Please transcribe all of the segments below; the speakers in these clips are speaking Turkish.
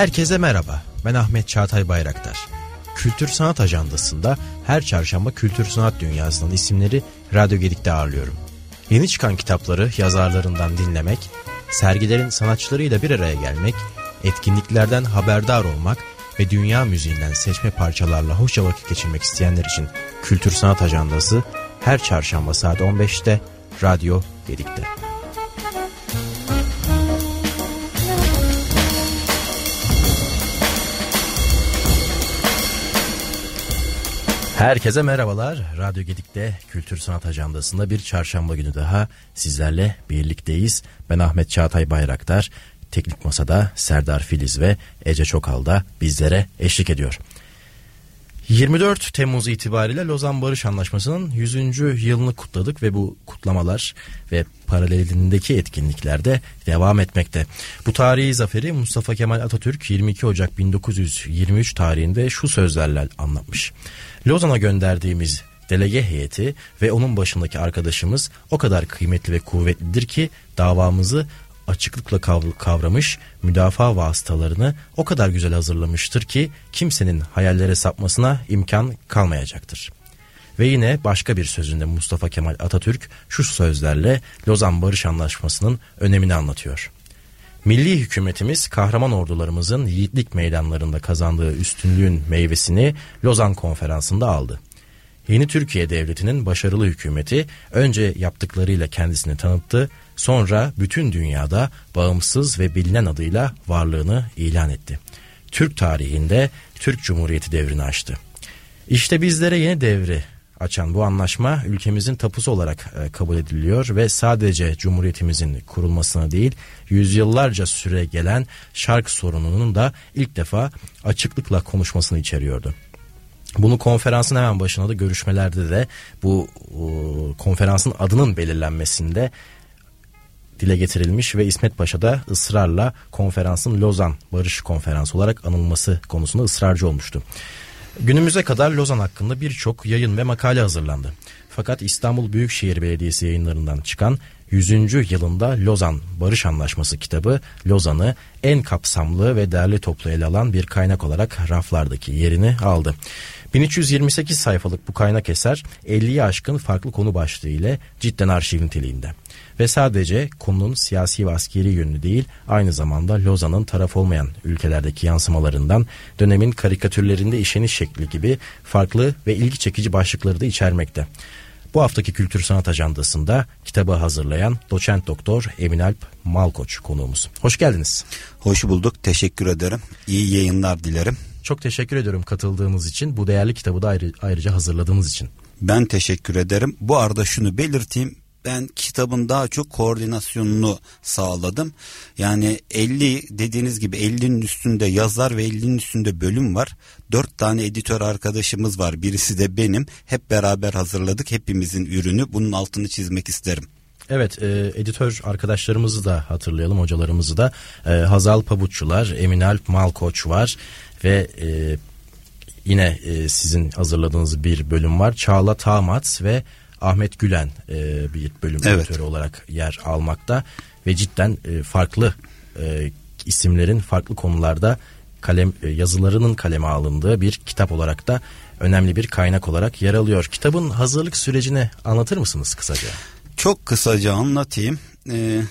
Herkese merhaba. Ben Ahmet Çağatay Bayraktar. Kültür Sanat Ajandası'nda her çarşamba kültür sanat dünyasının isimleri Radyo Gedik'te ağırlıyorum. Yeni çıkan kitapları yazarlarından dinlemek, sergilerin sanatçılarıyla bir araya gelmek, etkinliklerden haberdar olmak ve dünya müziğinden seçme parçalarla hoşça vakit geçirmek isteyenler için Kültür Sanat Ajandası her çarşamba saat 15'te Radyo Gedik'te. Herkese merhabalar. Radyo Gedik'te Kültür Sanat Ajandası'nda bir çarşamba günü daha sizlerle birlikteyiz. Ben Ahmet Çağatay Bayraktar. Teknik Masa'da Serdar Filiz ve Ece Çokal da bizlere eşlik ediyor. 24 Temmuz itibariyle Lozan Barış Anlaşması'nın 100. yılını kutladık ve bu kutlamalar ve paralelindeki etkinlikler de devam etmekte. Bu tarihi zaferi Mustafa Kemal Atatürk 22 Ocak 1923 tarihinde şu sözlerle anlatmış. Lozan'a gönderdiğimiz delege heyeti ve onun başındaki arkadaşımız o kadar kıymetli ve kuvvetlidir ki davamızı açıklıkla kavramış, müdafaa vasıtalarını o kadar güzel hazırlamıştır ki kimsenin hayallere sapmasına imkan kalmayacaktır. Ve yine başka bir sözünde Mustafa Kemal Atatürk şu sözlerle Lozan Barış Anlaşması'nın önemini anlatıyor. Milli hükümetimiz kahraman ordularımızın yiğitlik meydanlarında kazandığı üstünlüğün meyvesini Lozan Konferansı'nda aldı. Yeni Türkiye Devleti'nin başarılı hükümeti önce yaptıklarıyla kendisini tanıttı, sonra bütün dünyada bağımsız ve bilinen adıyla varlığını ilan etti. Türk tarihinde Türk Cumhuriyeti devrini açtı. İşte bizlere yeni devri açan bu anlaşma ülkemizin tapusu olarak e, kabul ediliyor ve sadece Cumhuriyetimizin kurulmasına değil yüzyıllarca süre gelen şark sorununun da ilk defa açıklıkla konuşmasını içeriyordu. Bunu konferansın hemen başına da görüşmelerde de bu konferansın adının belirlenmesinde dile getirilmiş ve İsmet Paşa da ısrarla konferansın Lozan Barış Konferansı olarak anılması konusunda ısrarcı olmuştu. Günümüze kadar Lozan hakkında birçok yayın ve makale hazırlandı. Fakat İstanbul Büyükşehir Belediyesi yayınlarından çıkan 100. yılında Lozan Barış Anlaşması kitabı Lozan'ı en kapsamlı ve değerli toplu ele alan bir kaynak olarak raflardaki yerini aldı. 1328 sayfalık bu kaynak eser 50'ye aşkın farklı konu başlığı ile cidden arşiv niteliğinde. Ve sadece konunun siyasi ve askeri yönünü değil aynı zamanda Lozan'ın taraf olmayan ülkelerdeki yansımalarından dönemin karikatürlerinde işeniş şekli gibi farklı ve ilgi çekici başlıkları da içermekte. Bu haftaki Kültür Sanat Ajandası'nda kitabı hazırlayan doçent doktor Emin Alp Malkoç konuğumuz. Hoş geldiniz. Hoş bulduk. Teşekkür ederim. İyi yayınlar dilerim. Çok teşekkür ediyorum katıldığınız için. Bu değerli kitabı da ayrı, ayrıca hazırladığınız için. Ben teşekkür ederim. Bu arada şunu belirteyim ben kitabın daha çok koordinasyonunu sağladım. Yani 50 dediğiniz gibi 50'nin üstünde yazar ve 50'nin üstünde bölüm var. 4 tane editör arkadaşımız var. Birisi de benim. Hep beraber hazırladık hepimizin ürünü. Bunun altını çizmek isterim. Evet e, editör arkadaşlarımızı da hatırlayalım hocalarımızı da. E, Hazal Pabuççular, Emin Alp Malkoç var ve e, yine e, sizin hazırladığınız bir bölüm var. Çağla Tamat ve Ahmet Gülen e, bir bölüm evet. editörü olarak yer almakta ve cidden e, farklı e, isimlerin farklı konularda kalem e, yazılarının kaleme alındığı bir kitap olarak da önemli bir kaynak olarak yer alıyor. Kitabın hazırlık sürecini anlatır mısınız kısaca? Çok kısaca anlatayım. Ee,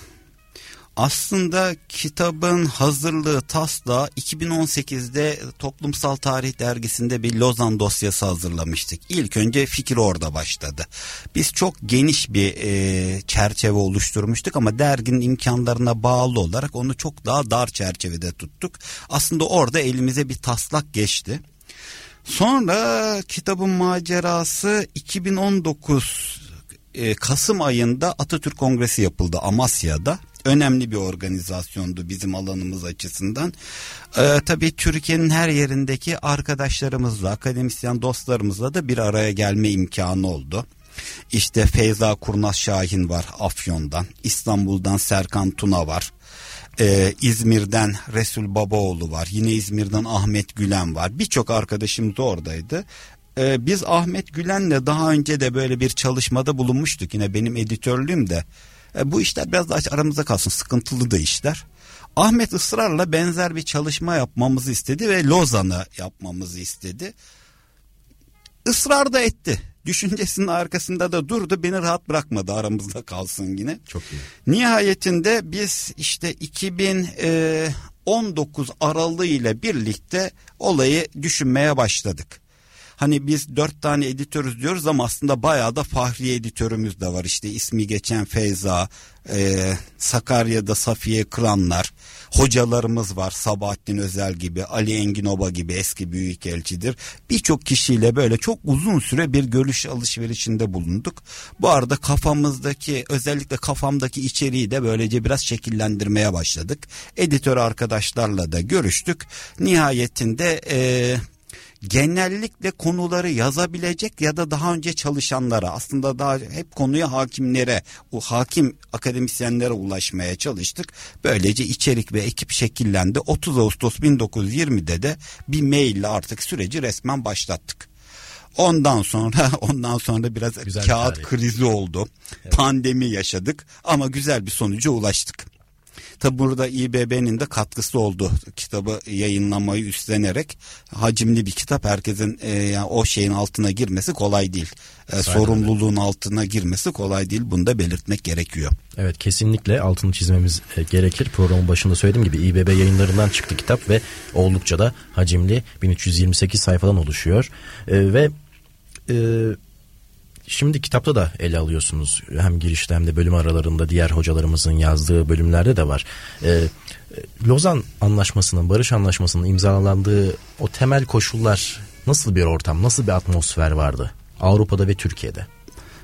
aslında kitabın hazırlığı taslağı 2018'de Toplumsal Tarih Dergisi'nde bir Lozan dosyası hazırlamıştık. İlk önce fikir orada başladı. Biz çok geniş bir e, çerçeve oluşturmuştuk ama derginin imkanlarına bağlı olarak onu çok daha dar çerçevede tuttuk. Aslında orada elimize bir taslak geçti. Sonra kitabın macerası 2019 e, Kasım ayında Atatürk Kongresi yapıldı Amasya'da önemli bir organizasyondu bizim alanımız açısından. Ee, tabii Türkiye'nin her yerindeki arkadaşlarımızla, akademisyen dostlarımızla da bir araya gelme imkanı oldu. İşte Feyza Kurnaz Şahin var Afyon'dan, İstanbul'dan Serkan Tuna var. Ee, İzmir'den Resul Babaoğlu var. Yine İzmir'den Ahmet Gülen var. Birçok arkadaşımız oradaydı. Ee, biz Ahmet Gülen'le daha önce de böyle bir çalışmada bulunmuştuk. Yine benim editörlüğüm de E, bu işler biraz daha aramızda kalsın sıkıntılı da işler. Ahmet ısrarla benzer bir çalışma yapmamızı istedi ve Lozan'ı yapmamızı istedi. Israr da etti. Düşüncesinin arkasında da durdu. Beni rahat bırakmadı aramızda kalsın yine. Çok iyi. Nihayetinde biz işte 2019 Aralığı ile birlikte olayı düşünmeye başladık. Hani biz dört tane editörüz diyoruz ama aslında bayağı da Fahri editörümüz de var. İşte ismi geçen Feyza, e, Sakarya'da Safiye Kıranlar, hocalarımız var. Sabahattin Özel gibi, Ali Engin Oba gibi eski büyükelçidir. Birçok kişiyle böyle çok uzun süre bir görüş alışverişinde bulunduk. Bu arada kafamızdaki özellikle kafamdaki içeriği de böylece biraz şekillendirmeye başladık. Editör arkadaşlarla da görüştük. Nihayetinde eee genellikle konuları yazabilecek ya da daha önce çalışanlara aslında daha hep konuya hakimlere o hakim akademisyenlere ulaşmaya çalıştık. Böylece içerik ve ekip şekillendi. 30 Ağustos 1920'de de bir maille artık süreci resmen başlattık. Ondan sonra ondan sonra biraz güzel kağıt krizi oldu. Evet. Pandemi yaşadık ama güzel bir sonuca ulaştık. Tabi burada İBB'nin de katkısı oldu. Kitabı yayınlamayı üstlenerek hacimli bir kitap herkesin e, yani o şeyin altına girmesi kolay değil. E, sorumluluğun altına girmesi kolay değil. Bunu da belirtmek gerekiyor. Evet kesinlikle altını çizmemiz e, gerekir. Programın başında söylediğim gibi İBB yayınlarından çıktı kitap ve oldukça da hacimli 1328 sayfadan oluşuyor. E, ve e, Şimdi kitapta da ele alıyorsunuz. Hem girişte hem de bölüm aralarında diğer hocalarımızın yazdığı bölümlerde de var. Ee, Lozan Anlaşması'nın, Barış Anlaşması'nın imzalandığı o temel koşullar nasıl bir ortam, nasıl bir atmosfer vardı Avrupa'da ve Türkiye'de?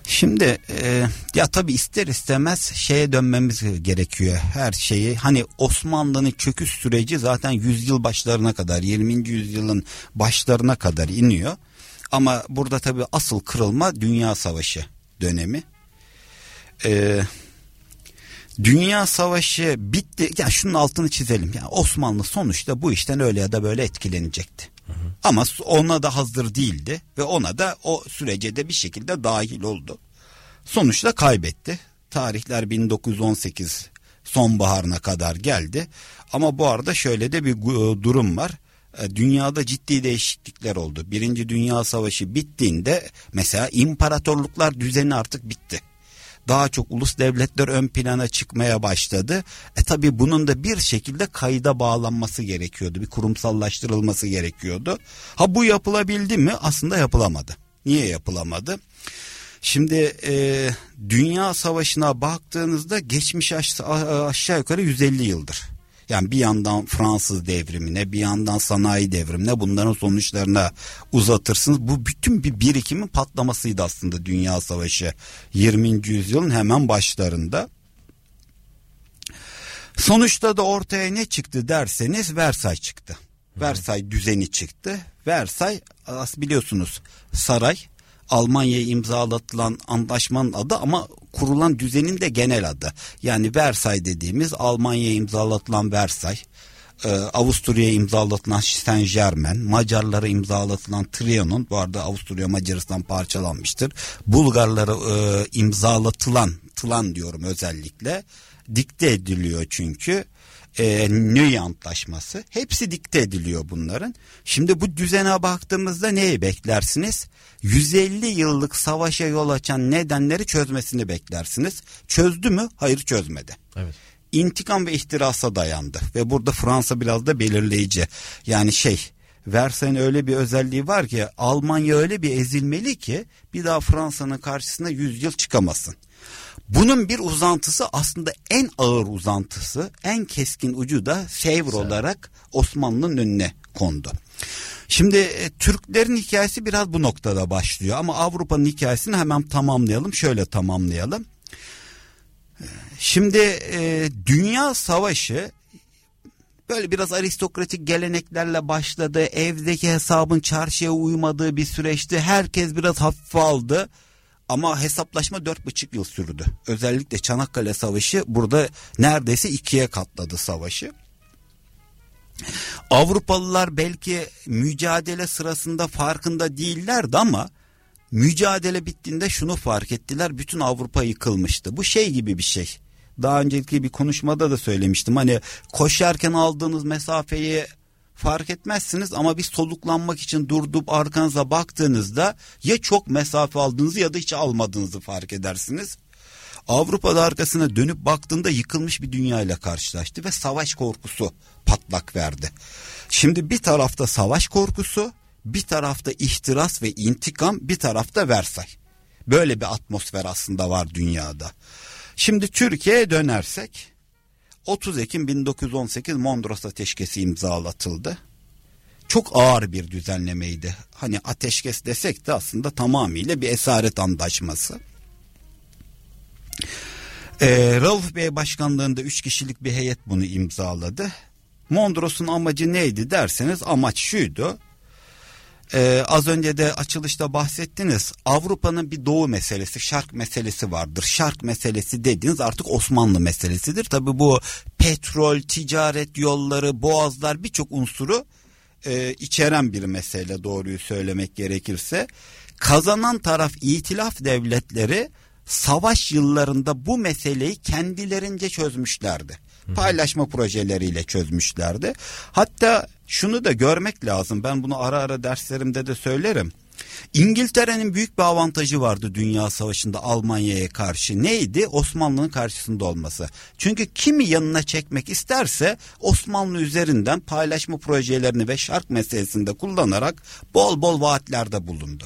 Şimdi e, ya tabi ister istemez şeye dönmemiz gerekiyor her şeyi. Hani Osmanlı'nın çöküş süreci zaten yüzyıl başlarına kadar 20. yüzyılın başlarına kadar iniyor. Ama burada tabii asıl kırılma Dünya Savaşı dönemi. Ee, Dünya Savaşı bitti. Yani şunun altını çizelim. Yani Osmanlı sonuçta bu işten öyle ya da böyle etkilenecekti. Hı hı. Ama ona da hazır değildi ve ona da o sürece de bir şekilde dahil oldu. Sonuçta kaybetti. Tarihler 1918 sonbaharına kadar geldi. Ama bu arada şöyle de bir durum var. E, dünyada ciddi değişiklikler oldu. Birinci Dünya Savaşı bittiğinde mesela imparatorluklar düzeni artık bitti. Daha çok ulus devletler ön plana çıkmaya başladı. E tabi bunun da bir şekilde kayda bağlanması gerekiyordu. Bir kurumsallaştırılması gerekiyordu. Ha bu yapılabildi mi? Aslında yapılamadı. Niye yapılamadı? Şimdi e, Dünya Savaşı'na baktığınızda geçmiş aşağı yukarı 150 yıldır. Yani bir yandan Fransız devrimine bir yandan sanayi devrimine bunların sonuçlarına uzatırsınız. Bu bütün bir birikimin patlamasıydı aslında Dünya Savaşı 20. yüzyılın hemen başlarında. Sonuçta da ortaya ne çıktı derseniz Versay çıktı. Versay düzeni çıktı. Versay biliyorsunuz saray Almanya'ya imzalatılan antlaşmanın adı ama kurulan düzenin de genel adı. Yani Versay dediğimiz Almanya'ya imzalatılan Versay, e, Avusturya'ya imzalatılan Saint Germain, Macarlara imzalatılan Trianon, bu arada Avusturya Macaristan parçalanmıştır. Bulgarlara e, imzalatılan, tılan diyorum özellikle, dikte ediliyor çünkü e, Nöy Antlaşması hepsi dikte ediliyor bunların. Şimdi bu düzene baktığımızda neyi beklersiniz? 150 yıllık savaşa yol açan nedenleri çözmesini beklersiniz. Çözdü mü? Hayır çözmedi. Evet. İntikam ve ihtirasa dayandı ve burada Fransa biraz da belirleyici. Yani şey Versay'ın öyle bir özelliği var ki Almanya öyle bir ezilmeli ki bir daha Fransa'nın karşısına 100 yıl çıkamasın. Bunun bir uzantısı aslında en ağır uzantısı, en keskin ucu da Sevr olarak Osmanlı'nın önüne kondu. Şimdi e, Türklerin hikayesi biraz bu noktada başlıyor ama Avrupa'nın hikayesini hemen tamamlayalım. Şöyle tamamlayalım. Şimdi e, Dünya Savaşı böyle biraz aristokratik geleneklerle başladı. Evdeki hesabın çarşıya uymadığı bir süreçti. Herkes biraz hafife aldı. Ama hesaplaşma dört buçuk yıl sürdü. Özellikle Çanakkale Savaşı burada neredeyse ikiye katladı savaşı. Avrupalılar belki mücadele sırasında farkında değillerdi ama mücadele bittiğinde şunu fark ettiler. Bütün Avrupa yıkılmıştı. Bu şey gibi bir şey. Daha önceki bir konuşmada da söylemiştim. Hani koşarken aldığınız mesafeyi fark etmezsiniz ama bir soluklanmak için durdup arkanıza baktığınızda ya çok mesafe aldığınızı ya da hiç almadığınızı fark edersiniz. Avrupa'da arkasına dönüp baktığında yıkılmış bir dünya ile karşılaştı ve savaş korkusu patlak verdi. Şimdi bir tarafta savaş korkusu, bir tarafta ihtiras ve intikam, bir tarafta Versay. Böyle bir atmosfer aslında var dünyada. Şimdi Türkiye'ye dönersek 30 Ekim 1918 Mondros Ateşkesi imzalatıldı. Çok ağır bir düzenlemeydi. Hani ateşkes desek de aslında tamamıyla bir esaret anlaşması. Ee, Rauf Bey başkanlığında 3 kişilik bir heyet bunu imzaladı. Mondros'un amacı neydi derseniz amaç şuydu. Ee, az önce de açılışta bahsettiniz. Avrupa'nın bir doğu meselesi, şark meselesi vardır. Şark meselesi dediğiniz artık Osmanlı meselesidir. Tabi bu petrol, ticaret yolları, boğazlar birçok unsuru e, içeren bir mesele doğruyu söylemek gerekirse. Kazanan taraf itilaf devletleri savaş yıllarında bu meseleyi kendilerince çözmüşlerdi. Paylaşma projeleriyle çözmüşlerdi. Hatta şunu da görmek lazım. Ben bunu ara ara derslerimde de söylerim. İngiltere'nin büyük bir avantajı vardı Dünya Savaşı'nda Almanya'ya karşı. Neydi? Osmanlı'nın karşısında olması. Çünkü kimi yanına çekmek isterse Osmanlı üzerinden paylaşma projelerini ve şark meselesinde kullanarak bol bol vaatlerde bulundu.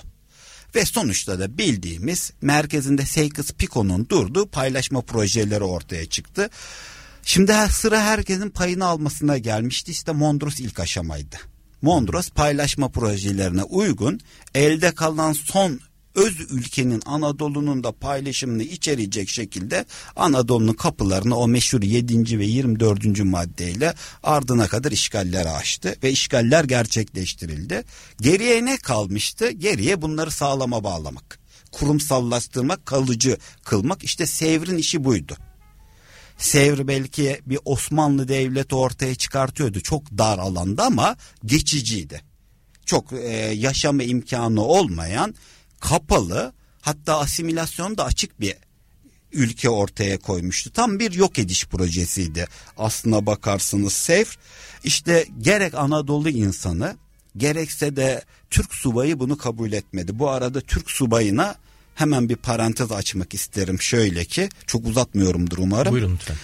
Ve sonuçta da bildiğimiz merkezinde Sykes-Pico'nun durduğu paylaşma projeleri ortaya çıktı. Şimdi sıra herkesin payını almasına gelmişti. İşte Mondros ilk aşamaydı. Mondros paylaşma projelerine uygun elde kalan son öz ülkenin Anadolu'nun da paylaşımını içerecek şekilde Anadolu'nun kapılarını o meşhur 7. ve 24. maddeyle ardına kadar işgallere açtı ve işgaller gerçekleştirildi. Geriye ne kalmıştı? Geriye bunları sağlama bağlamak. Kurumsallaştırmak, kalıcı kılmak işte Sevr'in işi buydu. Sevr belki bir Osmanlı devleti ortaya çıkartıyordu. Çok dar alanda ama geçiciydi. Çok e, yaşama imkanı olmayan kapalı hatta asimilasyon da açık bir ülke ortaya koymuştu. Tam bir yok ediş projesiydi. Aslına bakarsınız Sevr işte gerek Anadolu insanı gerekse de Türk subayı bunu kabul etmedi. Bu arada Türk subayına hemen bir parantez açmak isterim. Şöyle ki çok uzatmıyorumdur umarım. Buyurun lütfen.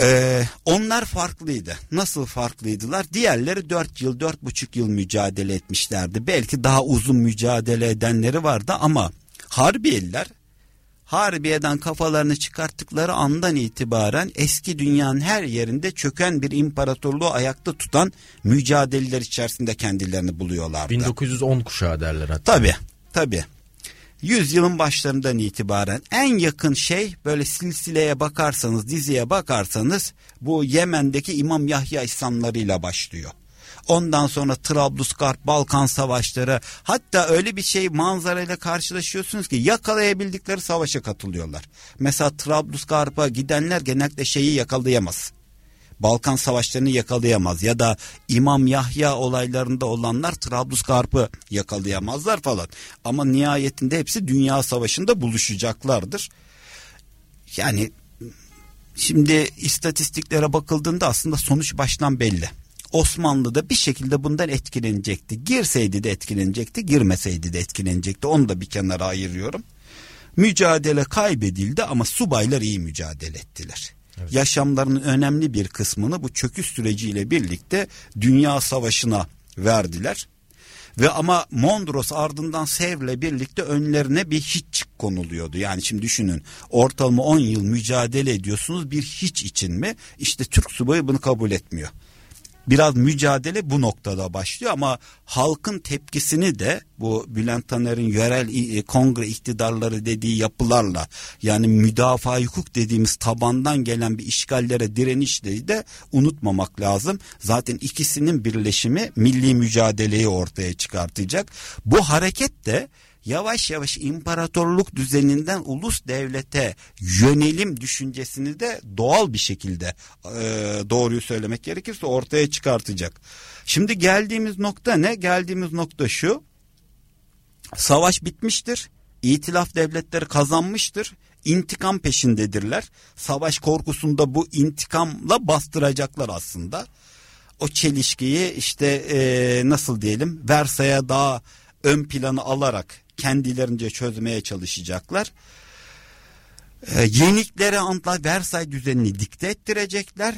Ee, onlar farklıydı. Nasıl farklıydılar? Diğerleri dört yıl, dört buçuk yıl mücadele etmişlerdi. Belki daha uzun mücadele edenleri vardı ama Harbiyeliler Harbiye'den kafalarını çıkarttıkları andan itibaren eski dünyanın her yerinde çöken bir imparatorluğu ayakta tutan mücadeleler içerisinde kendilerini buluyorlardı. 1910 kuşağı derler hatta. Tabii tabii. Yüzyılın başlarından itibaren en yakın şey böyle silsileye bakarsanız diziye bakarsanız bu Yemen'deki İmam Yahya İslamlarıyla başlıyor. Ondan sonra Trablusgarp, Balkan savaşları hatta öyle bir şey manzarayla karşılaşıyorsunuz ki yakalayabildikleri savaşa katılıyorlar. Mesela Trablusgarp'a gidenler genellikle şeyi yakalayamaz. Balkan savaşlarını yakalayamaz ya da İmam Yahya olaylarında olanlar Trablusgarp'ı yakalayamazlar falan. Ama nihayetinde hepsi Dünya Savaşı'nda buluşacaklardır. Yani şimdi istatistiklere bakıldığında aslında sonuç baştan belli. Osmanlı da bir şekilde bundan etkilenecekti. Girseydi de etkilenecekti, girmeseydi de etkilenecekti. Onu da bir kenara ayırıyorum. Mücadele kaybedildi ama subaylar iyi mücadele ettiler. Yaşamlarının önemli bir kısmını bu çöküş süreciyle birlikte Dünya Savaşı'na verdiler. Ve ama Mondros ardından Sevr'le birlikte önlerine bir hiç konuluyordu. Yani şimdi düşünün ortalama 10 yıl mücadele ediyorsunuz bir hiç için mi? İşte Türk subayı bunu kabul etmiyor biraz mücadele bu noktada başlıyor ama halkın tepkisini de bu Bülent Taner'in yerel e, kongre iktidarları dediği yapılarla yani müdafaa hukuk dediğimiz tabandan gelen bir işgallere direnişleri de unutmamak lazım. Zaten ikisinin birleşimi milli mücadeleyi ortaya çıkartacak. Bu hareket de yavaş yavaş imparatorluk düzeninden ulus devlete yönelim düşüncesini de doğal bir şekilde e, doğruyu söylemek gerekirse ortaya çıkartacak. Şimdi geldiğimiz nokta ne? Geldiğimiz nokta şu. Savaş bitmiştir. İtilaf devletleri kazanmıştır. İntikam peşindedirler. Savaş korkusunda bu intikamla bastıracaklar aslında. O çelişkiyi işte e, nasıl diyelim Versay'a daha ön planı alarak kendilerince çözmeye çalışacaklar. E, yenikleri antla Versay düzenini dikte ettirecekler.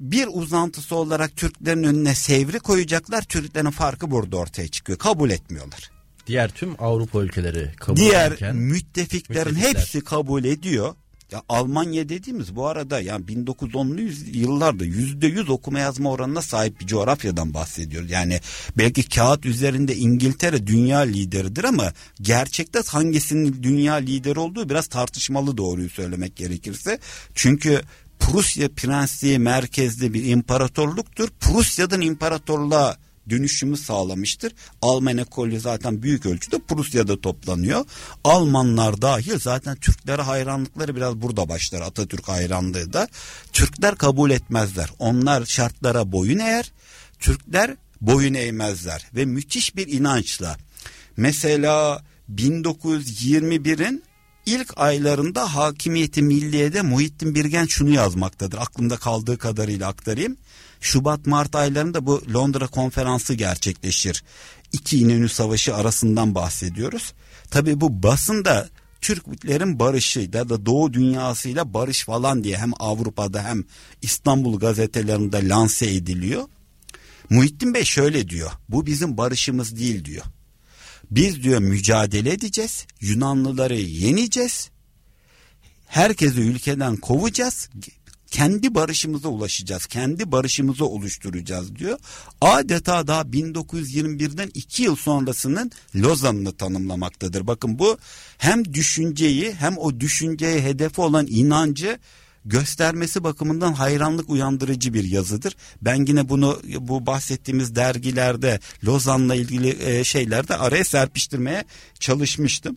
Bir uzantısı olarak Türklerin önüne sevri koyacaklar. Türklerin farkı burada ortaya çıkıyor. Kabul etmiyorlar. Diğer tüm Avrupa ülkeleri kabul Diğer ederken müttefiklerin müttefikler. hepsi kabul ediyor. Ya Almanya dediğimiz bu arada yani 1910'lu yüz- yıllarda yüzde yüz okuma yazma oranına sahip bir coğrafyadan bahsediyoruz. Yani belki kağıt üzerinde İngiltere dünya lideridir ama gerçekte hangisinin dünya lideri olduğu biraz tartışmalı doğruyu söylemek gerekirse. Çünkü Prusya prensliği merkezli bir imparatorluktur. Prusya'dan imparatorluğa dönüşümü sağlamıştır. Alman ekolü zaten büyük ölçüde Prusya'da toplanıyor. Almanlar dahil zaten Türklere hayranlıkları biraz burada başlar Atatürk hayranlığı da. Türkler kabul etmezler. Onlar şartlara boyun eğer. Türkler boyun eğmezler ve müthiş bir inançla. Mesela 1921'in ilk aylarında hakimiyeti milliyede Muhittin Birgen şunu yazmaktadır. Aklımda kaldığı kadarıyla aktarayım. Şubat Mart aylarında bu Londra konferansı gerçekleşir. İki İnönü Savaşı arasından bahsediyoruz. Tabi bu basında Türklerin barışı ya da Doğu dünyasıyla barış falan diye hem Avrupa'da hem İstanbul gazetelerinde lanse ediliyor. Muhittin Bey şöyle diyor. Bu bizim barışımız değil diyor. Biz diyor mücadele edeceğiz. Yunanlıları yeneceğiz. Herkesi ülkeden kovacağız. Kendi barışımıza ulaşacağız. Kendi barışımızı oluşturacağız diyor. Adeta daha 1921'den iki yıl sonrasının Lozan'ını tanımlamaktadır. Bakın bu hem düşünceyi hem o düşünceye hedefi olan inancı göstermesi bakımından hayranlık uyandırıcı bir yazıdır. Ben yine bunu bu bahsettiğimiz dergilerde Lozan'la ilgili e, şeylerde araya serpiştirmeye çalışmıştım.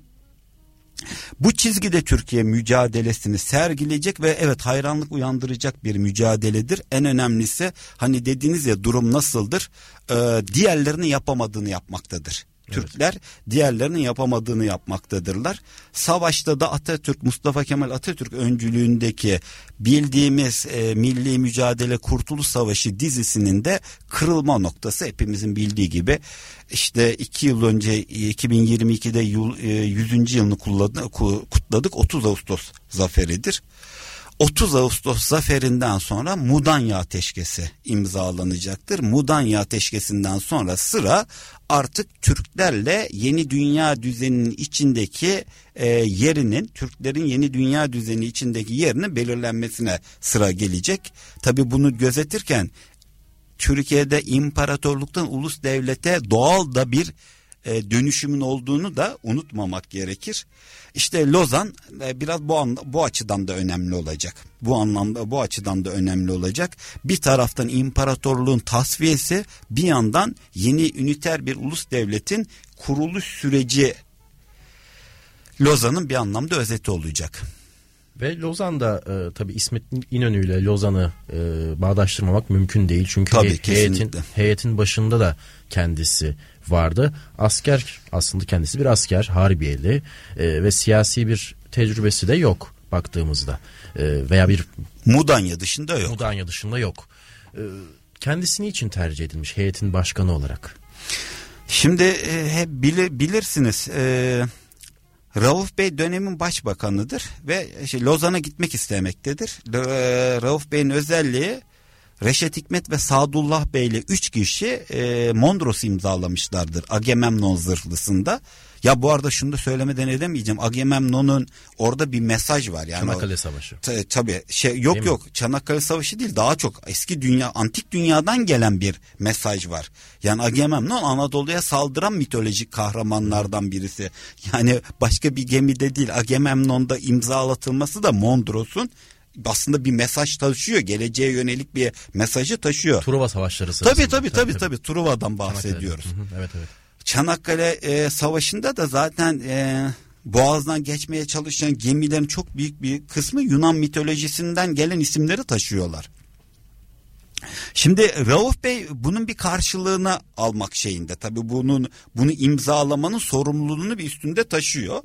Bu çizgide Türkiye mücadelesini sergileyecek ve evet hayranlık uyandıracak bir mücadeledir. En önemlisi hani dediğiniz ya durum nasıldır? Ee, diğerlerini yapamadığını yapmaktadır. Türkler diğerlerinin yapamadığını yapmaktadırlar. Savaşta da Atatürk, Mustafa Kemal Atatürk öncülüğündeki bildiğimiz e, Milli Mücadele Kurtuluş Savaşı dizisinin de kırılma noktası hepimizin bildiği gibi işte iki yıl önce 2022'de yıl, e, 100. yılını kutladı- ku- kutladık 30 Ağustos zaferidir. 30 Ağustos zaferinden sonra Mudanya Ateşkesi imzalanacaktır. Mudanya Ateşkesi'nden sonra sıra artık Türklerle yeni dünya düzeninin içindeki e, yerinin, Türklerin yeni dünya düzeni içindeki yerinin belirlenmesine sıra gelecek. Tabi bunu gözetirken Türkiye'de imparatorluktan ulus devlete doğal da bir e, dönüşümün olduğunu da unutmamak gerekir. İşte Lozan e, biraz bu an, bu açıdan da önemli olacak. Bu anlamda bu açıdan da önemli olacak. Bir taraftan imparatorluğun tasfiyesi, bir yandan yeni üniter bir ulus devletin kuruluş süreci Lozan'ın bir anlamda özeti olacak. Ve Lozan'da e, tabii İsmet İnönü ile Lozan'ı e, bağdaştırmamak mümkün değil. Çünkü Tabii, he- heyetin, kesinlikle. heyetin başında da kendisi vardı. Asker aslında kendisi bir asker harbiyeli e, ve siyasi bir tecrübesi de yok baktığımızda. E, veya bir Mudanya dışında yok. Mudanya dışında yok. E, kendisi için tercih edilmiş heyetin başkanı olarak? Şimdi e, hep bili- bilirsiniz e, Rauf Bey dönemin başbakanıdır ve işte Lozan'a gitmek istemektedir. E, Rauf Bey'in özelliği Reşet Hikmet ve Sadullah Bey ile üç kişi e, Mondros imzalamışlardır Agamemnon zırhlısında. Ya bu arada şunu da söylemeden edemeyeceğim. Agamemnon'un orada bir mesaj var. Yani o- Çanakkale Savaşı. Ta- tabii şey yok Değil mi? yok Çanakkale Savaşı değil daha çok eski dünya antik dünyadan gelen bir mesaj var. Yani Agamemnon Anadolu'ya saldıran mitolojik kahramanlardan birisi. Yani başka bir gemide değil Agamemnon'da imzalatılması da Mondros'un aslında bir mesaj taşıyor. Geleceğe yönelik bir mesajı taşıyor. Truva Savaşları sırasında. Tabii tabii tabii tabii Truva'dan Çanakkale'de. bahsediyoruz. Hı, evet evet. Çanakkale e, Savaşı'nda da zaten e, Boğaz'dan geçmeye çalışan gemilerin çok büyük bir kısmı Yunan mitolojisinden gelen isimleri taşıyorlar. Şimdi Rauf Bey bunun bir karşılığını almak şeyinde. Tabii bunun bunu imzalamanın sorumluluğunu bir üstünde taşıyor.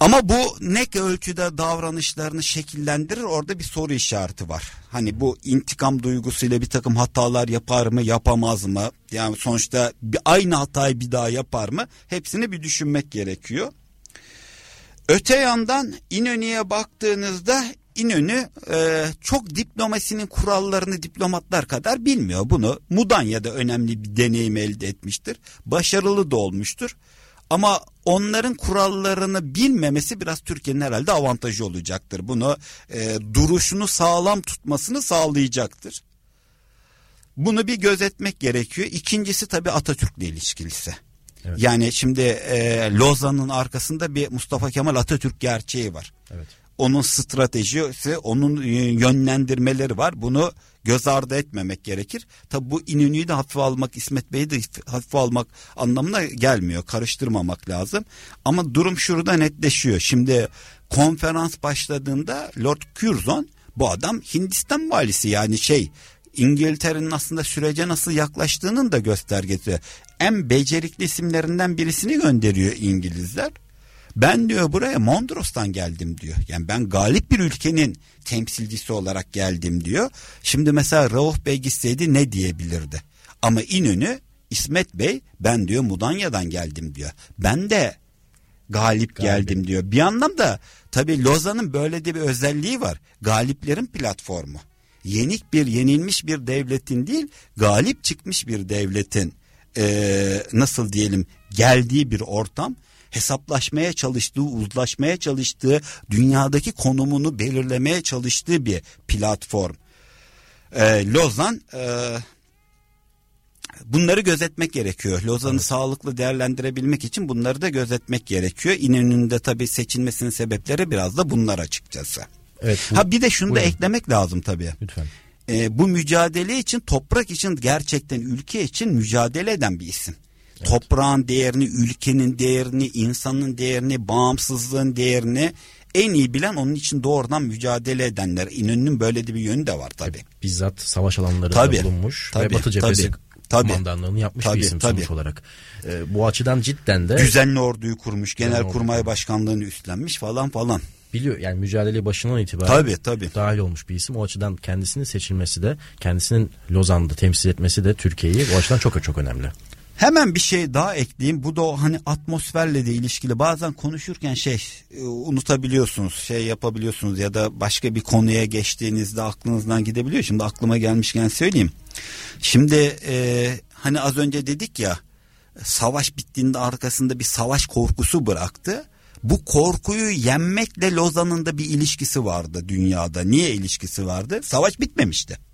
Ama bu ne ölçüde davranışlarını şekillendirir orada bir soru işareti var. Hani bu intikam duygusuyla bir takım hatalar yapar mı yapamaz mı? Yani sonuçta bir, aynı hatayı bir daha yapar mı? Hepsini bir düşünmek gerekiyor. Öte yandan İnönü'ye baktığınızda İnönü e, çok diplomasinin kurallarını diplomatlar kadar bilmiyor. Bunu Mudanya'da önemli bir deneyim elde etmiştir. Başarılı da olmuştur. Ama onların kurallarını bilmemesi biraz Türkiye'nin herhalde avantajı olacaktır. Bunu e, duruşunu sağlam tutmasını sağlayacaktır. Bunu bir gözetmek gerekiyor. İkincisi tabii Atatürk'le ilişkilisi. Evet. Yani şimdi e, Lozan'ın arkasında bir Mustafa Kemal Atatürk gerçeği var. Evet. Onun stratejisi, onun e, yönlendirmeleri var. Bunu göz ardı etmemek gerekir. Tabi bu İnönü'yü de hafife almak, İsmet Bey'i de hafife almak anlamına gelmiyor. Karıştırmamak lazım. Ama durum şurada netleşiyor. Şimdi konferans başladığında Lord Curzon bu adam Hindistan valisi yani şey İngiltere'nin aslında sürece nasıl yaklaştığının da göstergesi. En becerikli isimlerinden birisini gönderiyor İngilizler. Ben diyor buraya Mondros'tan geldim diyor. Yani ben galip bir ülkenin temsilcisi olarak geldim diyor. Şimdi mesela Rauf Bey gitseydi ne diyebilirdi? Ama İnönü İsmet Bey ben diyor Mudanya'dan geldim diyor. Ben de galip, galip. geldim diyor. Bir anlamda tabii Lozan'ın böyle de bir özelliği var. Galiplerin platformu. Yenik bir yenilmiş bir devletin değil galip çıkmış bir devletin ee, nasıl diyelim geldiği bir ortam hesaplaşmaya çalıştığı, uzlaşmaya çalıştığı, dünyadaki konumunu belirlemeye çalıştığı bir platform. Ee, Lozan e, bunları gözetmek gerekiyor. Lozan'ı evet. sağlıklı değerlendirebilmek için bunları da gözetmek gerekiyor. İnönü'nün de tabii seçilmesinin sebepleri biraz da bunlar açıkçası. Evet, bu, ha bir de şunu buyurun. da eklemek lazım tabii. Lütfen. Ee, bu mücadele için toprak için gerçekten ülke için mücadele eden bir isim. Evet. Toprağın değerini, ülkenin değerini, insanın değerini, bağımsızlığın değerini en iyi bilen onun için doğrudan mücadele edenler. İnönü'nün böyle de bir yönü de var tabi. Bizzat savaş alanlarında tabii, bulunmuş tabii, ve Batı cephesi tabii. Tabii. kumandanlığını yapmış tabii, bir isim tabii. sonuç olarak. Ee, bu açıdan cidden de... Düzenli orduyu kurmuş, genelkurmay başkanlığını üstlenmiş falan falan. Biliyor yani mücadele başından itibaren tabii, tabii. dahil olmuş bir isim. O açıdan kendisinin seçilmesi de kendisinin Lozan'da temsil etmesi de Türkiye'yi o açıdan çok çok önemli. Hemen bir şey daha ekleyeyim. Bu da o hani atmosferle de ilişkili. Bazen konuşurken şey e, unutabiliyorsunuz, şey yapabiliyorsunuz ya da başka bir konuya geçtiğinizde aklınızdan gidebiliyor. Şimdi aklıma gelmişken söyleyeyim. Şimdi e, hani az önce dedik ya savaş bittiğinde arkasında bir savaş korkusu bıraktı. Bu korkuyu yenmekle Lozan'ın da bir ilişkisi vardı dünyada. Niye ilişkisi vardı? Savaş bitmemişti.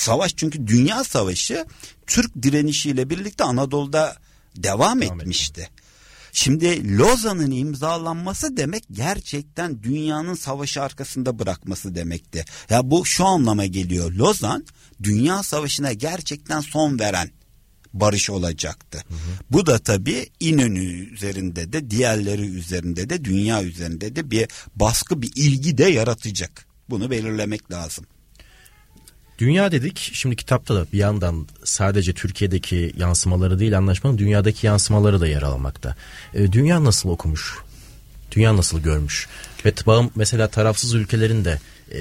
Savaş çünkü dünya savaşı Türk direnişiyle birlikte Anadolu'da devam, devam etmişti. Şimdi Lozan'ın imzalanması demek gerçekten dünyanın savaşı arkasında bırakması demekti. Ya bu şu anlama geliyor. Lozan dünya savaşına gerçekten son veren barış olacaktı. Hı hı. Bu da tabii İnönü üzerinde de diğerleri üzerinde de dünya üzerinde de bir baskı bir ilgi de yaratacak. Bunu belirlemek lazım. Dünya dedik. Şimdi kitapta da bir yandan sadece Türkiye'deki yansımaları değil anlaşmanın dünyadaki yansımaları da yer almakta. E, dünya nasıl okumuş? Dünya nasıl görmüş? Ve bağım mesela tarafsız ülkelerin de e,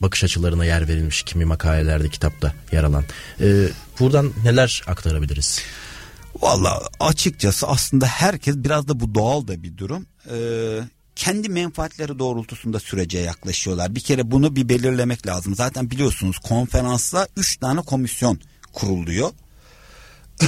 bakış açılarına yer verilmiş kimi makalelerde kitapta yer alan. E, buradan neler aktarabiliriz? Valla açıkçası aslında herkes biraz da bu doğal da bir durum. Ee, kendi menfaatleri doğrultusunda sürece yaklaşıyorlar. Bir kere bunu bir belirlemek lazım. Zaten biliyorsunuz konferansla üç tane komisyon kuruluyor.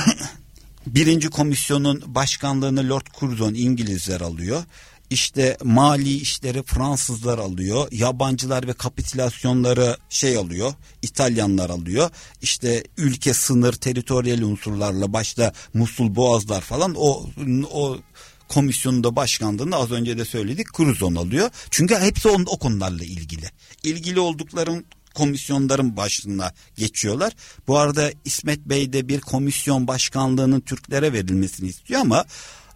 Birinci komisyonun başkanlığını Lord Curzon İngilizler alıyor. İşte mali işleri Fransızlar alıyor. Yabancılar ve kapitülasyonları şey alıyor. İtalyanlar alıyor. İşte ülke sınır, teritoryal unsurlarla başta Musul Boğazlar falan o o komisyonunda başkanlığını az önce de söyledik Cruzon alıyor. Çünkü hepsi on, o konularla ilgili. İlgili oldukların komisyonların başlığına geçiyorlar. Bu arada İsmet Bey de bir komisyon başkanlığının Türklere verilmesini istiyor ama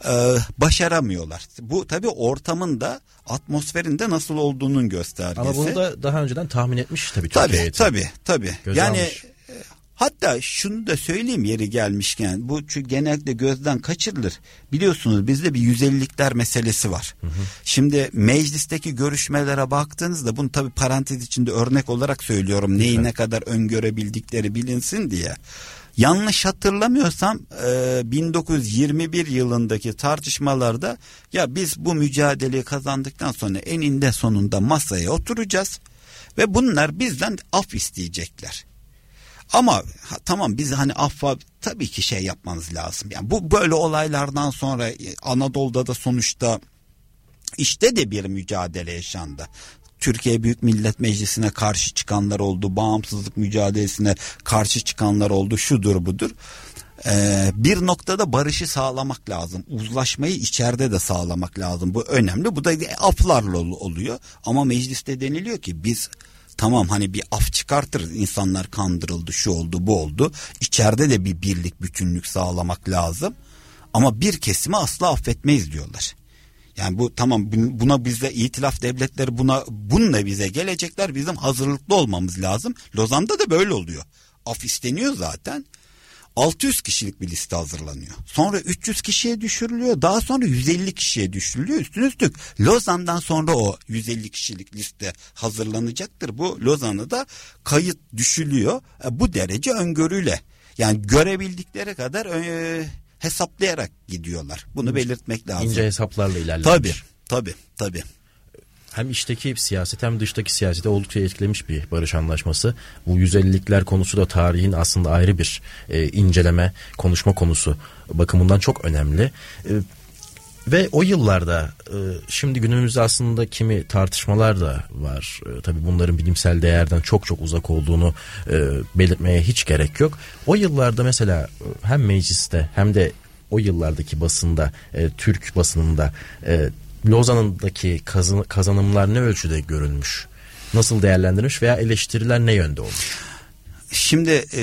e, başaramıyorlar. Bu tabii ortamında atmosferinde nasıl olduğunun göstergesi. Ama bunu da daha önceden tahmin etmiş tabii Türkiye Tabii heyeti. tabii tabii. Göze yani almış. E, hatta şunu da söyleyeyim yeri gelmişken bu çünkü genellikle gözden kaçırılır. Biliyorsunuz bizde bir 150'likler meselesi var. Şimdi meclisteki görüşmelere baktığınızda bunu tabii parantez içinde örnek olarak söylüyorum. Neyi ne kadar öngörebildikleri bilinsin diye. Yanlış hatırlamıyorsam e, 1921 yılındaki tartışmalarda ya biz bu mücadeleyi kazandıktan sonra eninde sonunda masaya oturacağız ve bunlar bizden af isteyecekler. Ama ha, tamam biz hani affa tabii ki şey yapmanız lazım. Yani bu böyle olaylardan sonra e, Anadolu'da da sonuçta işte de bir mücadele yaşandı. Türkiye Büyük Millet Meclisi'ne karşı çıkanlar oldu, bağımsızlık mücadelesine karşı çıkanlar oldu, şudur budur. Ee, bir noktada barışı sağlamak lazım. Uzlaşmayı içeride de sağlamak lazım. Bu önemli. Bu da aflarla ol- oluyor. Ama mecliste deniliyor ki biz tamam hani bir af çıkartırız. İnsanlar kandırıldı, şu oldu, bu oldu. İçeride de bir birlik, bütünlük sağlamak lazım. Ama bir kesimi asla affetmeyiz diyorlar. Yani bu tamam bun- buna bize itilaf devletleri buna bununla bize gelecekler. Bizim hazırlıklı olmamız lazım. Lozan'da da böyle oluyor. Af isteniyor zaten. 600 kişilik bir liste hazırlanıyor. Sonra 300 kişiye düşürülüyor. Daha sonra 150 kişiye düşürülüyor. Üstüne üstlük Lozan'dan sonra o 150 kişilik liste hazırlanacaktır. Bu Lozan'ı da kayıt düşülüyor. E, bu derece öngörüyle. Yani görebildikleri kadar e, hesaplayarak gidiyorlar. Bunu belirtmek lazım. İnce hesaplarla ilerlemiş. Tabii tabii tabii. Hem içteki siyaset hem dıştaki siyasete oldukça etkilemiş bir barış anlaşması. Bu 150'likler konusu da tarihin aslında ayrı bir e, inceleme, konuşma konusu bakımından çok önemli. E, ve o yıllarda e, şimdi günümüzde aslında kimi tartışmalar da var. E, tabii bunların bilimsel değerden çok çok uzak olduğunu e, belirtmeye hiç gerek yok. O yıllarda mesela hem mecliste hem de o yıllardaki basında, Türk basınında e, Lozan'ındaki kazan- kazanımlar ne ölçüde görülmüş? Nasıl değerlendirilmiş veya eleştiriler ne yönde olmuş? Şimdi e,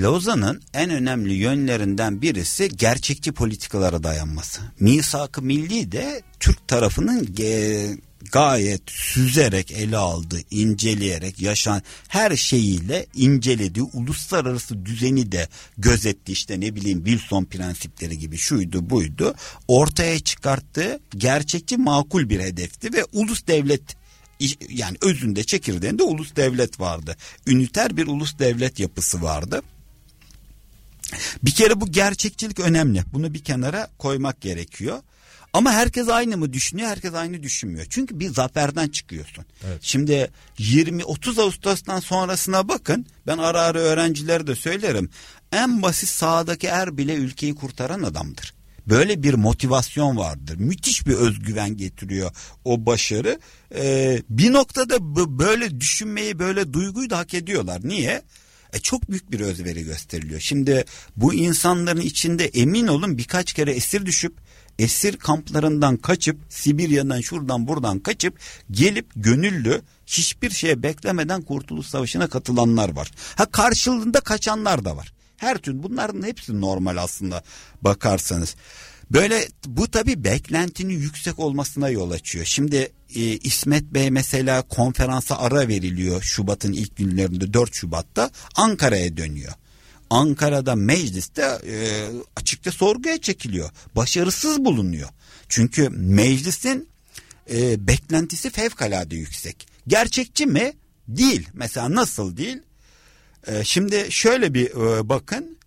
Lozan'ın en önemli yönlerinden birisi gerçekçi politikalara dayanması. Misak-ı Milli de Türk tarafının ge- gayet süzerek ele aldığı, inceleyerek yaşanan her şeyiyle incelediği uluslararası düzeni de gözetti. İşte ne bileyim Wilson prensipleri gibi şuydu buydu. Ortaya çıkarttığı gerçekçi makul bir hedefti ve ulus devlet yani özünde çekirdeğinde ulus devlet vardı. Üniter bir ulus devlet yapısı vardı. Bir kere bu gerçekçilik önemli. Bunu bir kenara koymak gerekiyor. Ama herkes aynı mı düşünüyor? Herkes aynı düşünmüyor. Çünkü bir zaferden çıkıyorsun. Şimdi 20-30 Ağustos'tan sonrasına bakın. Ben ara ara öğrencilere de söylerim. En basit sahadaki er bile ülkeyi kurtaran adamdır. Böyle bir motivasyon vardır. Müthiş bir özgüven getiriyor o başarı. Ee, bir noktada böyle düşünmeyi, böyle duyguyu da hak ediyorlar. Niye? E çok büyük bir özveri gösteriliyor. Şimdi bu insanların içinde emin olun birkaç kere esir düşüp esir kamplarından kaçıp Sibirya'dan şuradan buradan kaçıp gelip gönüllü hiçbir şeye beklemeden Kurtuluş Savaşı'na katılanlar var. Ha karşılığında kaçanlar da var. Her türlü bunların hepsi normal aslında bakarsanız. Böyle bu tabii beklentinin yüksek olmasına yol açıyor. Şimdi e, İsmet Bey mesela konferansa ara veriliyor Şubat'ın ilk günlerinde 4 Şubat'ta Ankara'ya dönüyor. Ankara'da mecliste e, açıkça sorguya çekiliyor. Başarısız bulunuyor. Çünkü meclisin e, beklentisi fevkalade yüksek. Gerçekçi mi? Değil. Mesela nasıl değil? E, şimdi şöyle bir e, bakın.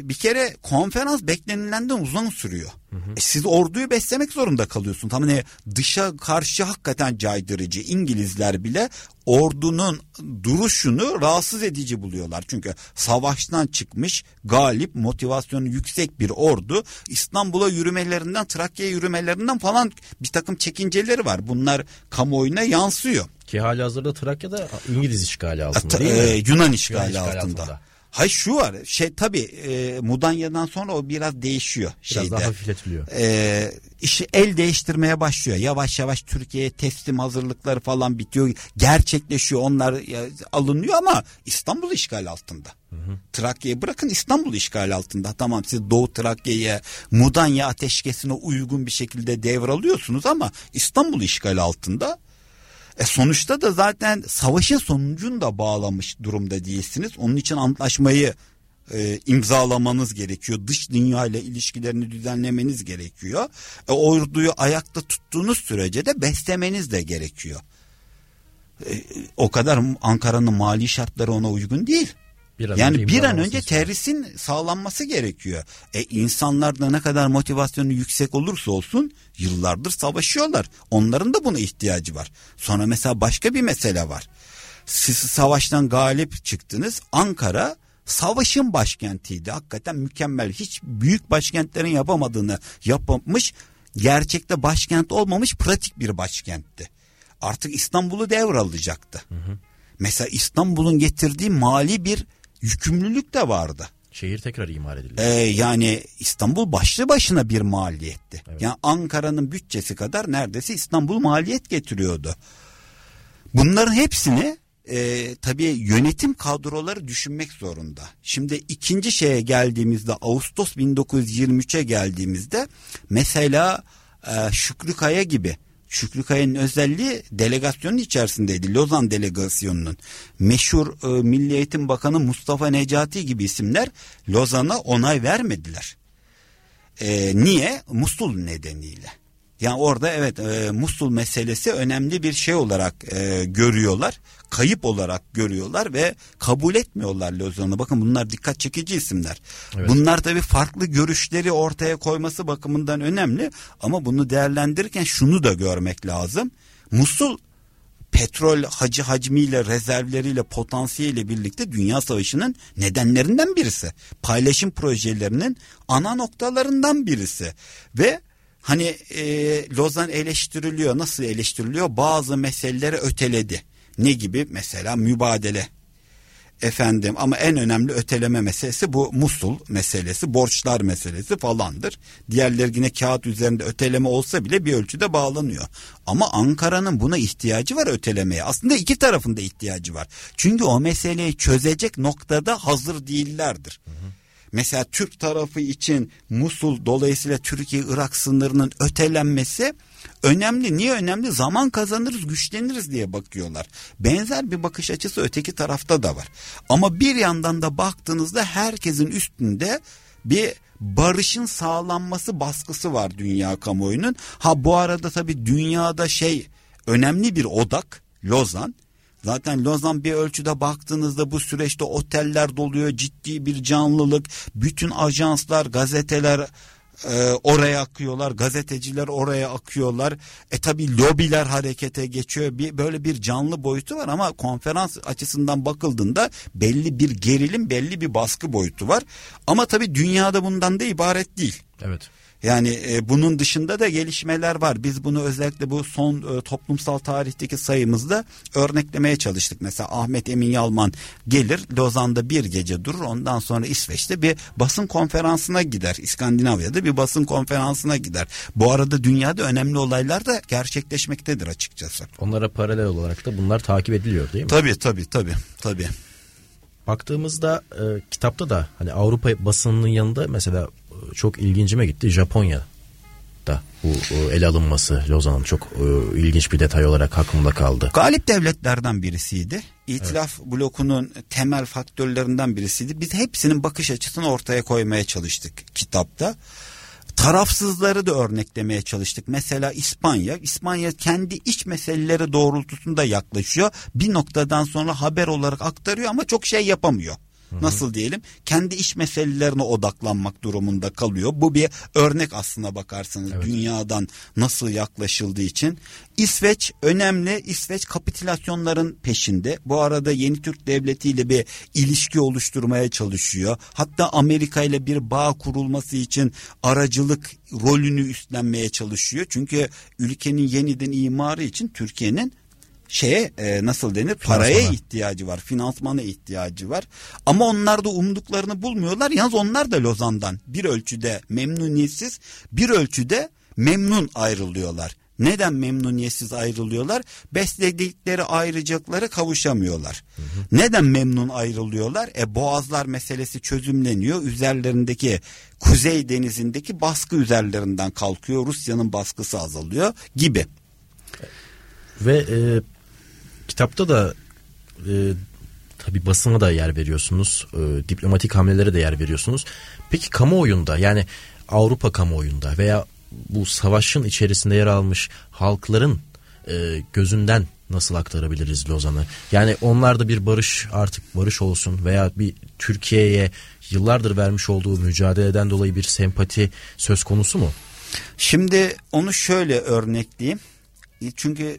Bir kere konferans beklenilenden uzun sürüyor. E, siz orduyu beslemek zorunda kalıyorsun. Tam hani dışa karşı hakikaten caydırıcı. İngilizler bile ordunun duruşunu rahatsız edici buluyorlar. Çünkü savaştan çıkmış galip motivasyonu yüksek bir ordu İstanbul'a yürümelerinden Trakya'ya yürümelerinden falan bir takım çekinceleri var. Bunlar kamuoyuna yansıyor. Ki hali hazırda Trakya'da İngiliz işgali altında değil mi? e, Yunan işgali, Yunan işgali altında. altında. Hay şu var şey tabii e, Mudanya'dan sonra o biraz değişiyor. Biraz şeyde. daha hafifletiliyor. E, işi el değiştirmeye başlıyor. Yavaş yavaş Türkiye'ye teslim hazırlıkları falan bitiyor. Gerçekleşiyor onlar ya, alınıyor ama İstanbul işgal altında. Trakya'yı bırakın İstanbul işgal altında. Tamam siz Doğu Trakya'ya Mudanya ateşkesine uygun bir şekilde devralıyorsunuz ama İstanbul işgal altında. E sonuçta da zaten savaşın sonucunu da bağlamış durumda değilsiniz. Onun için antlaşmayı e, imzalamanız gerekiyor. Dış dünya ile ilişkilerini düzenlemeniz gerekiyor. E, orduyu ayakta tuttuğunuz sürece de beslemeniz de gerekiyor. E, o kadar Ankara'nın mali şartları ona uygun değil. Bir an yani önce bir an önce terhisin sağlanması gerekiyor. E insanlarda ne kadar motivasyonu yüksek olursa olsun yıllardır savaşıyorlar. Onların da buna ihtiyacı var. Sonra mesela başka bir mesele var. Siz savaştan galip çıktınız. Ankara savaşın başkentiydi. Hakikaten mükemmel. Hiç büyük başkentlerin yapamadığını yapmış. Gerçekte başkent olmamış pratik bir başkentti. Artık İstanbul'u devralacaktı. Mesela İstanbul'un getirdiği mali bir yükümlülük de vardı. Şehir tekrar imar edildi. Ee, yani İstanbul başlı başına bir maliyetti. Yani Ankara'nın bütçesi kadar neredeyse İstanbul maliyet getiriyordu. Bunların hepsini e, tabii yönetim kadroları düşünmek zorunda. Şimdi ikinci şeye geldiğimizde Ağustos 1923'e geldiğimizde mesela e, Şükrü Kaya gibi Şükrü Kaya'nın özelliği delegasyonun içerisindeydi. Lozan delegasyonunun. Meşhur e, Milli Eğitim Bakanı Mustafa Necati gibi isimler Lozan'a onay vermediler. E, niye? Musul nedeniyle. Yani orada evet e, Musul meselesi önemli bir şey olarak e, görüyorlar. Kayıp olarak görüyorlar ve kabul etmiyorlar Lozan'ı. Bakın bunlar dikkat çekici isimler. Evet. Bunlar tabii farklı görüşleri ortaya koyması bakımından önemli. Ama bunu değerlendirirken şunu da görmek lazım. Musul petrol hacı hacmiyle, rezervleriyle, potansiyeliyle birlikte Dünya Savaşı'nın nedenlerinden birisi. Paylaşım projelerinin ana noktalarından birisi. Ve hani e, Lozan eleştiriliyor. Nasıl eleştiriliyor? Bazı meseleleri öteledi. Ne gibi? Mesela mübadele efendim ama en önemli öteleme meselesi bu Musul meselesi, borçlar meselesi falandır. Diğerleri yine kağıt üzerinde öteleme olsa bile bir ölçüde bağlanıyor. Ama Ankara'nın buna ihtiyacı var ötelemeye. Aslında iki tarafında ihtiyacı var. Çünkü o meseleyi çözecek noktada hazır değillerdir. Mesela Türk tarafı için Musul dolayısıyla Türkiye-Irak sınırının ötelenmesi önemli. Niye önemli? Zaman kazanırız, güçleniriz diye bakıyorlar. Benzer bir bakış açısı öteki tarafta da var. Ama bir yandan da baktığınızda herkesin üstünde bir barışın sağlanması baskısı var dünya kamuoyunun. Ha bu arada tabii dünyada şey önemli bir odak Lozan. Zaten Lozan bir ölçüde baktığınızda bu süreçte oteller doluyor, ciddi bir canlılık, bütün ajanslar, gazeteler e, oraya akıyorlar, gazeteciler oraya akıyorlar. E tabi lobiler harekete geçiyor. Bir böyle bir canlı boyutu var ama konferans açısından bakıldığında belli bir gerilim, belli bir baskı boyutu var. Ama tabi dünyada bundan da ibaret değil. Evet. Yani e, bunun dışında da gelişmeler var. Biz bunu özellikle bu son e, toplumsal tarihteki sayımızda örneklemeye çalıştık. Mesela Ahmet Emin Yalman gelir Lozan'da bir gece durur ondan sonra İsveç'te bir basın konferansına gider. İskandinavya'da bir basın konferansına gider. Bu arada dünyada önemli olaylar da gerçekleşmektedir açıkçası. Onlara paralel olarak da bunlar takip ediliyor değil mi? Tabii tabii tabii tabii. Baktığımızda e, kitapta da hani Avrupa basınının yanında mesela çok ilgincime gitti Japonya da bu e, ele alınması Lozan'ın çok e, ilginç bir detay olarak aklımda kaldı. Galip devletlerden birisiydi. İtilaf blokunun temel faktörlerinden birisiydi. Biz hepsinin bakış açısını ortaya koymaya çalıştık kitapta. Tarafsızları da örneklemeye çalıştık. Mesela İspanya, İspanya kendi iç meseleleri doğrultusunda yaklaşıyor. Bir noktadan sonra haber olarak aktarıyor ama çok şey yapamıyor. Nasıl diyelim? Kendi iç meselelerine odaklanmak durumunda kalıyor. Bu bir örnek aslına bakarsanız Evet. dünyadan nasıl yaklaşıldığı için. İsveç önemli. İsveç kapitülasyonların peşinde. Bu arada yeni Türk Devleti ile bir ilişki oluşturmaya çalışıyor. Hatta Amerika ile bir bağ kurulması için aracılık rolünü üstlenmeye çalışıyor. Çünkü ülkenin yeniden imarı için Türkiye'nin şeye e, nasıl denir paraya ihtiyacı var finansmana ihtiyacı var ama onlar da umduklarını bulmuyorlar yalnız onlar da Lozan'dan bir ölçüde memnuniyetsiz bir ölçüde memnun ayrılıyorlar. Neden memnuniyetsiz ayrılıyorlar? Besledikleri ayrıcaklara kavuşamıyorlar. Hı hı. Neden memnun ayrılıyorlar? E boğazlar meselesi çözümleniyor. Üzerlerindeki Kuzey Denizi'ndeki baskı üzerlerinden kalkıyor. Rusya'nın baskısı azalıyor gibi. Ve e, kitapta da e, tabi basına da yer veriyorsunuz. E, diplomatik hamlelere de yer veriyorsunuz. Peki kamuoyunda yani Avrupa kamuoyunda veya bu savaşın içerisinde yer almış halkların e, gözünden nasıl aktarabiliriz Lozan'ı? Yani onlar da bir barış artık barış olsun veya bir Türkiye'ye yıllardır vermiş olduğu mücadeleden dolayı bir sempati söz konusu mu? Şimdi onu şöyle örnekleyeyim. Çünkü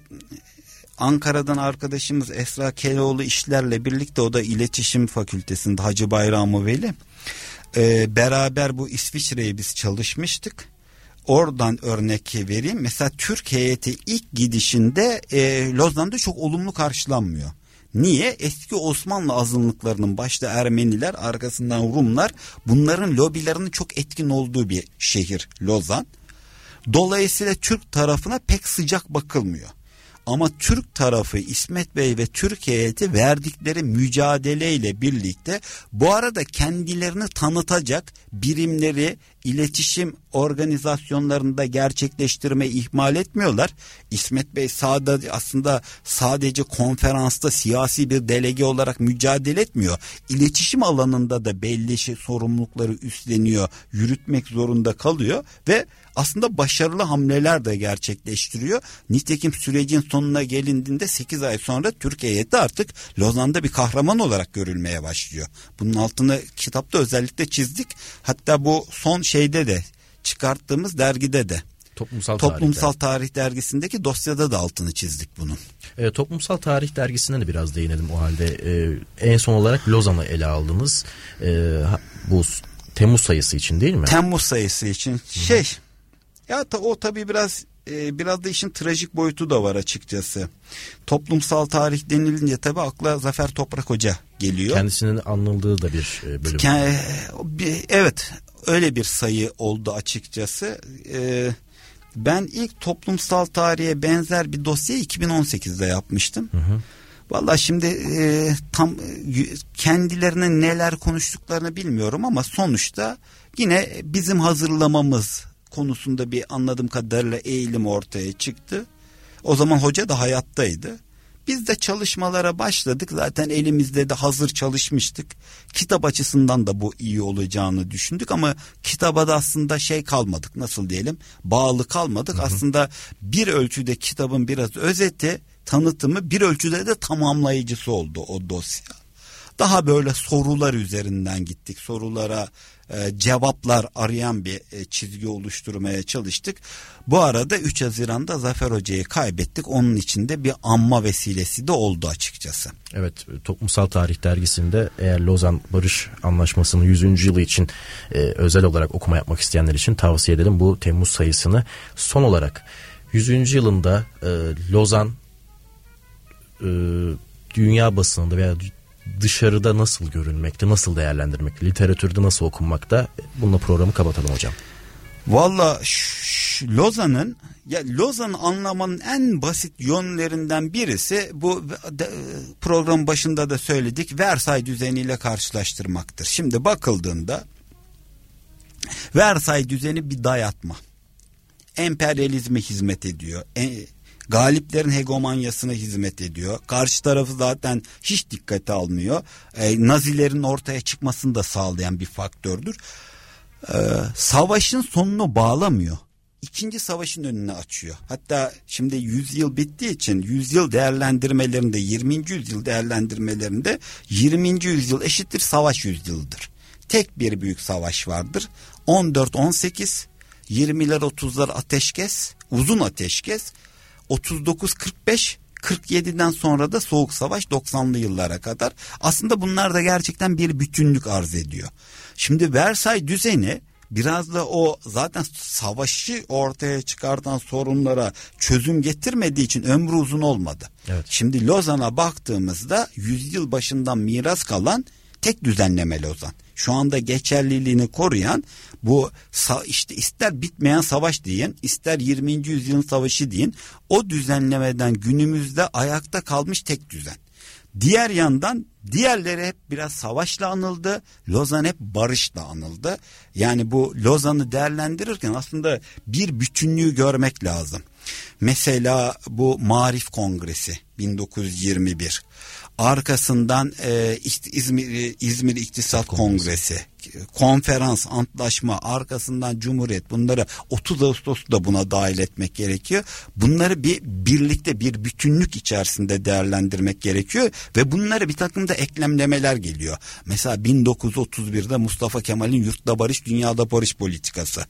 Ankara'dan arkadaşımız Esra Keloğlu işlerle birlikte o da iletişim fakültesinde Hacı Bayramı Veli. Ee, beraber bu İsviçre'ye biz çalışmıştık. Oradan örnek vereyim. Mesela Türk heyeti ilk gidişinde e, Lozan'da çok olumlu karşılanmıyor. Niye? Eski Osmanlı azınlıklarının başta Ermeniler arkasından Rumlar bunların lobilerinin çok etkin olduğu bir şehir Lozan. Dolayısıyla Türk tarafına pek sıcak bakılmıyor. Ama Türk tarafı İsmet Bey ve Türk heyeti verdikleri mücadeleyle birlikte bu arada kendilerini tanıtacak birimleri iletişim organizasyonlarında gerçekleştirme ihmal etmiyorlar. İsmet Bey sağda aslında sadece konferansta siyasi bir delege olarak mücadele etmiyor. İletişim alanında da belli şey, sorumlulukları üstleniyor, yürütmek zorunda kalıyor ve aslında başarılı hamleler de gerçekleştiriyor. Nitekim sürecin sonuna gelindiğinde 8 ay sonra Türk heyeti artık Lozan'da bir kahraman olarak görülmeye başlıyor. Bunun altını kitapta özellikle çizdik. Hatta bu son şeyde de çıkarttığımız dergide de Toplumsal, Toplumsal Tarih, Tarih Dergisi'ndeki dosyada da altını çizdik bunun. E, Toplumsal Tarih Dergisi'ne de biraz değinelim o halde. E, en son olarak Lozan'ı ele aldınız. E, bu Temmuz sayısı için değil mi? Temmuz sayısı için. Hı-hı. Şey ya ta, o tabii biraz e, biraz da işin trajik boyutu da var açıkçası. Toplumsal tarih denilince tabii akla Zafer Toprak Hoca geliyor. Kendisinin anıldığı da bir e, bölüm. Ke, evet öyle bir sayı oldu açıkçası. Ee, ben ilk toplumsal tarihe benzer bir dosya 2018'de yapmıştım. Hı hı. Valla şimdi e, tam e, kendilerine neler konuştuklarını bilmiyorum ama sonuçta yine bizim hazırlamamız konusunda bir anladığım kadarıyla eğilim ortaya çıktı. O zaman hoca da hayattaydı. Biz de çalışmalara başladık. Zaten elimizde de hazır çalışmıştık. Kitap açısından da bu iyi olacağını düşündük ama kitaba da aslında şey kalmadık. Nasıl diyelim? Bağlı kalmadık. Hı hı. Aslında bir ölçüde kitabın biraz özeti, tanıtımı bir ölçüde de tamamlayıcısı oldu o dosya. Daha böyle sorular üzerinden gittik. Sorulara e, cevaplar arayan bir e, çizgi oluşturmaya çalıştık. Bu arada 3 Haziran'da Zafer Hoca'yı kaybettik. Onun içinde bir anma vesilesi de oldu açıkçası. Evet Toplumsal Tarih Dergisi'nde eğer Lozan Barış Anlaşması'nın 100. yılı için e, özel olarak okuma yapmak isteyenler için tavsiye edelim bu Temmuz sayısını. Son olarak 100. yılında e, Lozan e, dünya basınında veya dışarıda nasıl görünmekte, nasıl değerlendirmekte, literatürde nasıl okunmakta? Bununla programı kapatalım hocam. Valla Lozan'ın ya Lozan'ı anlamanın en basit yönlerinden birisi bu program başında da söyledik Versay düzeniyle karşılaştırmaktır. Şimdi bakıldığında Versay düzeni bir dayatma. Emperyalizme hizmet ediyor. E, galiplerin hegemonyasına hizmet ediyor. Karşı tarafı zaten hiç dikkate almıyor. E, Nazilerin ortaya çıkmasını da sağlayan bir faktördür. E, savaşın sonunu bağlamıyor. İkinci savaşın önünü açıyor. Hatta şimdi 100 yıl bittiği için 100 yıl değerlendirmelerinde 20. yüzyıl değerlendirmelerinde 20. yüzyıl eşittir savaş yüzyıldır. Tek bir büyük savaş vardır. 14-18 20'ler 30'lar ateşkes, uzun ateşkes 39-45 47'den sonra da Soğuk Savaş 90'lı yıllara kadar. Aslında bunlar da gerçekten bir bütünlük arz ediyor. Şimdi Versay düzeni biraz da o zaten savaşı ortaya çıkartan sorunlara çözüm getirmediği için ömrü uzun olmadı. Evet. Şimdi Lozan'a baktığımızda yüzyıl başından miras kalan tek düzenleme Lozan. Şu anda geçerliliğini koruyan bu işte ister bitmeyen savaş deyin ister 20. yüzyılın savaşı deyin o düzenlemeden günümüzde ayakta kalmış tek düzen. Diğer yandan diğerleri hep biraz savaşla anıldı. Lozan hep barışla anıldı. Yani bu Lozan'ı değerlendirirken aslında bir bütünlüğü görmek lazım. Mesela bu Marif Kongresi 1921. Arkasından e, İzmir İzmir İktisat Kongresi. Kongresi konferans, antlaşma, arkasından cumhuriyet bunları 30 Ağustos'ta da buna dahil etmek gerekiyor. Bunları bir birlikte bir bütünlük içerisinde değerlendirmek gerekiyor ve bunları bir takım da eklemlemeler geliyor. Mesela 1931'de Mustafa Kemal'in yurtta barış dünyada barış politikası.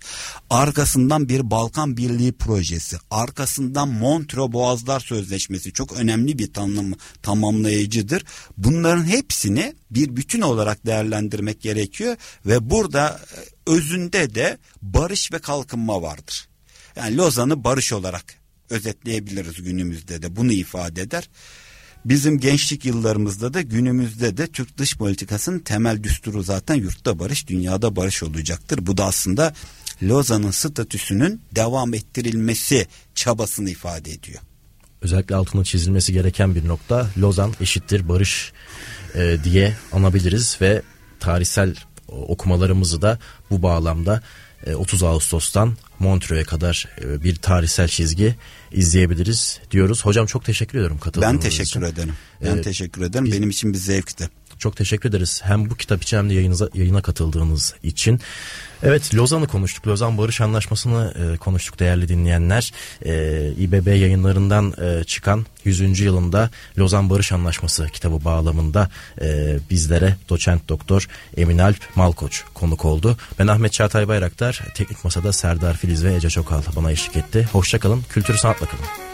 Arkasından bir Balkan Birliği projesi. Arkasından Montreux Boğazlar Sözleşmesi çok önemli bir tanım, tamamlayıcıdır. Bunların hepsini bir bütün olarak değerlendirmek gerekiyor ve burada e, özünde de barış ve kalkınma vardır. Yani Lozan'ı barış olarak özetleyebiliriz günümüzde de bunu ifade eder. Bizim gençlik yıllarımızda da günümüzde de Türk dış politikasının temel düsturu zaten yurtta barış, dünyada barış olacaktır. Bu da aslında Lozan'ın statüsünün devam ettirilmesi çabasını ifade ediyor. Özellikle altına çizilmesi gereken bir nokta Lozan eşittir barış e, diye anabiliriz ve tarihsel okumalarımızı da bu bağlamda 30 e, Ağustos'tan Montreux'e kadar e, bir tarihsel çizgi izleyebiliriz diyoruz. Hocam çok teşekkür ediyorum katıldığınız Ben teşekkür için. ederim. Ben ee, teşekkür ederim. Biz, Benim için bir zevkti. Çok teşekkür ederiz. Hem bu kitap için hem de yayınıza, yayına katıldığınız için. Evet Lozan'ı konuştuk. Lozan Barış Anlaşması'nı e, konuştuk değerli dinleyenler. E, İBB yayınlarından e, çıkan 100. yılında Lozan Barış Anlaşması kitabı bağlamında e, bizlere doçent doktor Emin Alp Malkoç konuk oldu. Ben Ahmet Çağatay Bayraktar. Teknik Masa'da Serdar Filiz ve Ece Çokal bana eşlik etti. Hoşçakalın. Kültür sanatla kalın.